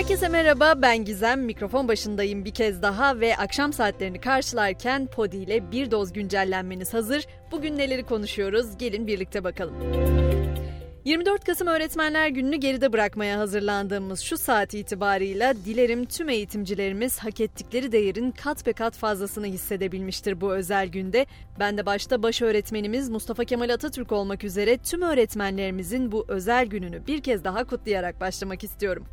Herkese merhaba ben Gizem mikrofon başındayım bir kez daha ve akşam saatlerini karşılarken Podi ile bir doz güncellenmeniz hazır. Bugün neleri konuşuyoruz gelin birlikte bakalım. 24 Kasım Öğretmenler Günü'nü geride bırakmaya hazırlandığımız şu saat itibarıyla dilerim tüm eğitimcilerimiz hak ettikleri değerin kat be kat fazlasını hissedebilmiştir bu özel günde. Ben de başta baş öğretmenimiz Mustafa Kemal Atatürk olmak üzere tüm öğretmenlerimizin bu özel gününü bir kez daha kutlayarak başlamak istiyorum.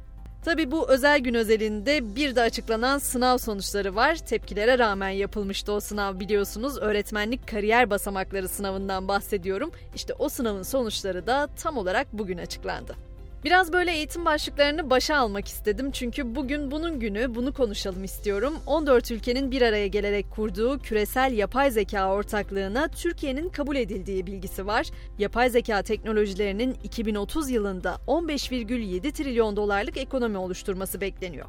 Tabi bu özel gün özelinde bir de açıklanan sınav sonuçları var. Tepkilere rağmen yapılmıştı o sınav biliyorsunuz. Öğretmenlik kariyer basamakları sınavından bahsediyorum. İşte o sınavın sonuçları da tam olarak bugün açıklandı. Biraz böyle eğitim başlıklarını başa almak istedim çünkü bugün bunun günü bunu konuşalım istiyorum. 14 ülkenin bir araya gelerek kurduğu küresel yapay zeka ortaklığına Türkiye'nin kabul edildiği bilgisi var. Yapay zeka teknolojilerinin 2030 yılında 15,7 trilyon dolarlık ekonomi oluşturması bekleniyor.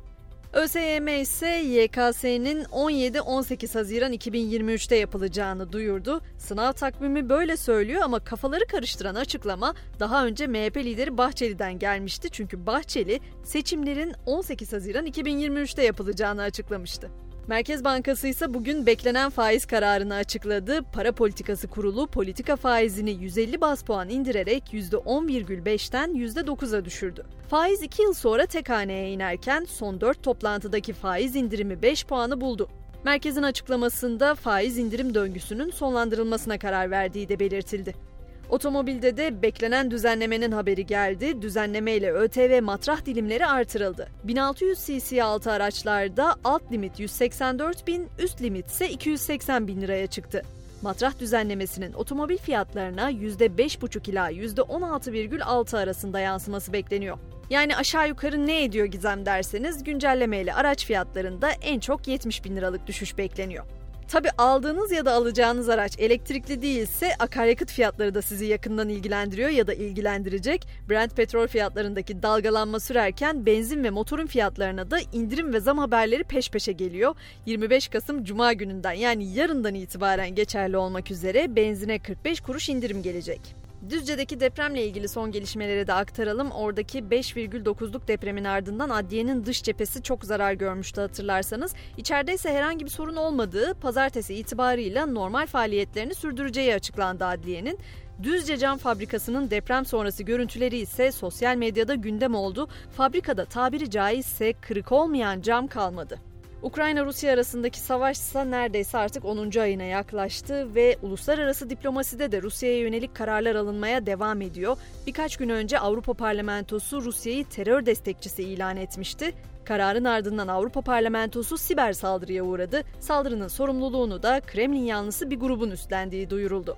ÖSYM ise YKS'nin 17-18 Haziran 2023'te yapılacağını duyurdu. Sınav takvimi böyle söylüyor ama kafaları karıştıran açıklama daha önce MHP lideri Bahçeli'den gelmişti. Çünkü Bahçeli seçimlerin 18 Haziran 2023'te yapılacağını açıklamıştı. Merkez Bankası ise bugün beklenen faiz kararını açıkladı. Para Politikası Kurulu politika faizini 150 bas puan indirerek %10,5'ten %9'a düşürdü. Faiz 2 yıl sonra tek haneye inerken son 4 toplantıdaki faiz indirimi 5 puanı buldu. Merkezin açıklamasında faiz indirim döngüsünün sonlandırılmasına karar verdiği de belirtildi. Otomobilde de beklenen düzenlemenin haberi geldi. Düzenleme ile ÖTV matrah dilimleri artırıldı. 1600 cc altı araçlarda alt limit 184 bin, üst limit ise 280 bin liraya çıktı. Matrah düzenlemesinin otomobil fiyatlarına %5,5 ila %16,6 arasında yansıması bekleniyor. Yani aşağı yukarı ne ediyor Gizem derseniz güncellemeyle araç fiyatlarında en çok 70 bin liralık düşüş bekleniyor. Tabi aldığınız ya da alacağınız araç elektrikli değilse akaryakıt fiyatları da sizi yakından ilgilendiriyor ya da ilgilendirecek. Brent petrol fiyatlarındaki dalgalanma sürerken benzin ve motorun fiyatlarına da indirim ve zam haberleri peş peşe geliyor. 25 Kasım Cuma gününden yani yarından itibaren geçerli olmak üzere benzine 45 kuruş indirim gelecek. Düzce'deki depremle ilgili son gelişmeleri de aktaralım. Oradaki 5,9'luk depremin ardından adliyenin dış cephesi çok zarar görmüştü hatırlarsanız. İçeride ise herhangi bir sorun olmadığı pazartesi itibarıyla normal faaliyetlerini sürdüreceği açıklandı adliyenin. Düzce Cam Fabrikası'nın deprem sonrası görüntüleri ise sosyal medyada gündem oldu. Fabrikada tabiri caizse kırık olmayan cam kalmadı. Ukrayna-Rusya arasındaki savaş ise neredeyse artık 10. ayına yaklaştı ve uluslararası diplomaside de Rusya'ya yönelik kararlar alınmaya devam ediyor. Birkaç gün önce Avrupa Parlamentosu Rusya'yı terör destekçisi ilan etmişti. Kararın ardından Avrupa Parlamentosu siber saldırıya uğradı. Saldırının sorumluluğunu da Kremlin yanlısı bir grubun üstlendiği duyuruldu.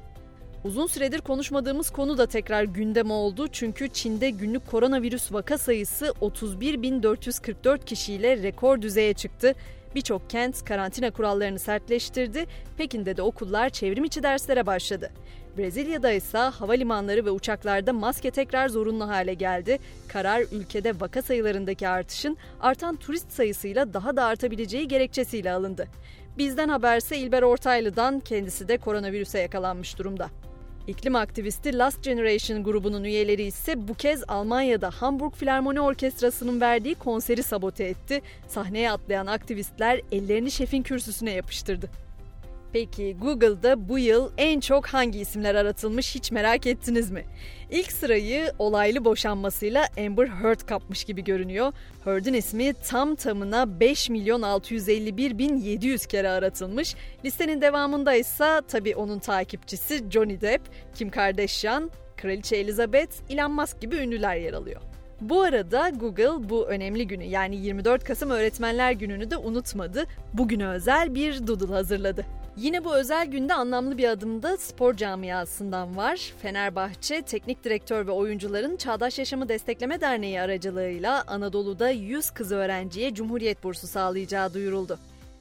Uzun süredir konuşmadığımız konu da tekrar gündem oldu çünkü Çin'de günlük koronavirüs vaka sayısı 31.444 kişiyle rekor düzeye çıktı. Birçok kent karantina kurallarını sertleştirdi. Pekin'de de okullar çevrim içi derslere başladı. Brezilya'da ise havalimanları ve uçaklarda maske tekrar zorunlu hale geldi. Karar ülkede vaka sayılarındaki artışın artan turist sayısıyla daha da artabileceği gerekçesiyle alındı. Bizden haberse İlber Ortaylı'dan kendisi de koronavirüse yakalanmış durumda. İklim aktivisti Last Generation grubunun üyeleri ise bu kez Almanya'da Hamburg Filarmoni Orkestrası'nın verdiği konseri sabote etti. Sahneye atlayan aktivistler ellerini şefin kürsüsüne yapıştırdı. Peki Google'da bu yıl en çok hangi isimler aratılmış hiç merak ettiniz mi? İlk sırayı olaylı boşanmasıyla Amber Heard kapmış gibi görünüyor. Heard'ın ismi tam tamına 5 milyon 651 bin 700 kere aratılmış. Listenin devamında ise tabii onun takipçisi Johnny Depp, Kim Kardashian, Kraliçe Elizabeth, Elon Musk gibi ünlüler yer alıyor. Bu arada Google bu önemli günü yani 24 Kasım Öğretmenler Günü'nü de unutmadı. Bugüne özel bir doodle hazırladı. Yine bu özel günde anlamlı bir adım da spor camiasından var. Fenerbahçe Teknik Direktör ve Oyuncuların Çağdaş Yaşamı Destekleme Derneği aracılığıyla Anadolu'da 100 kız öğrenciye Cumhuriyet Bursu sağlayacağı duyuruldu.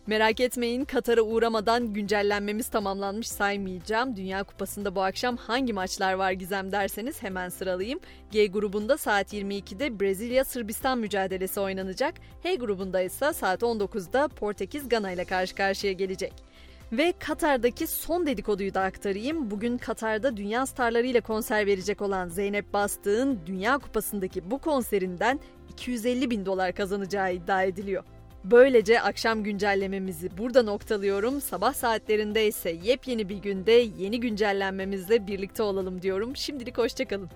Merak etmeyin Katar'a uğramadan güncellenmemiz tamamlanmış saymayacağım. Dünya Kupası'nda bu akşam hangi maçlar var Gizem derseniz hemen sıralayayım. G grubunda saat 22'de Brezilya-Sırbistan mücadelesi oynanacak. H grubunda ise saat 19'da Portekiz Gana ile karşı karşıya gelecek. Ve Katar'daki son dedikoduyu da aktarayım. Bugün Katar'da dünya starlarıyla konser verecek olan Zeynep Bastık'ın Dünya Kupası'ndaki bu konserinden 250 bin dolar kazanacağı iddia ediliyor. Böylece akşam güncellememizi burada noktalıyorum. Sabah saatlerinde ise yepyeni bir günde yeni güncellenmemizle birlikte olalım diyorum. Şimdilik hoşçakalın.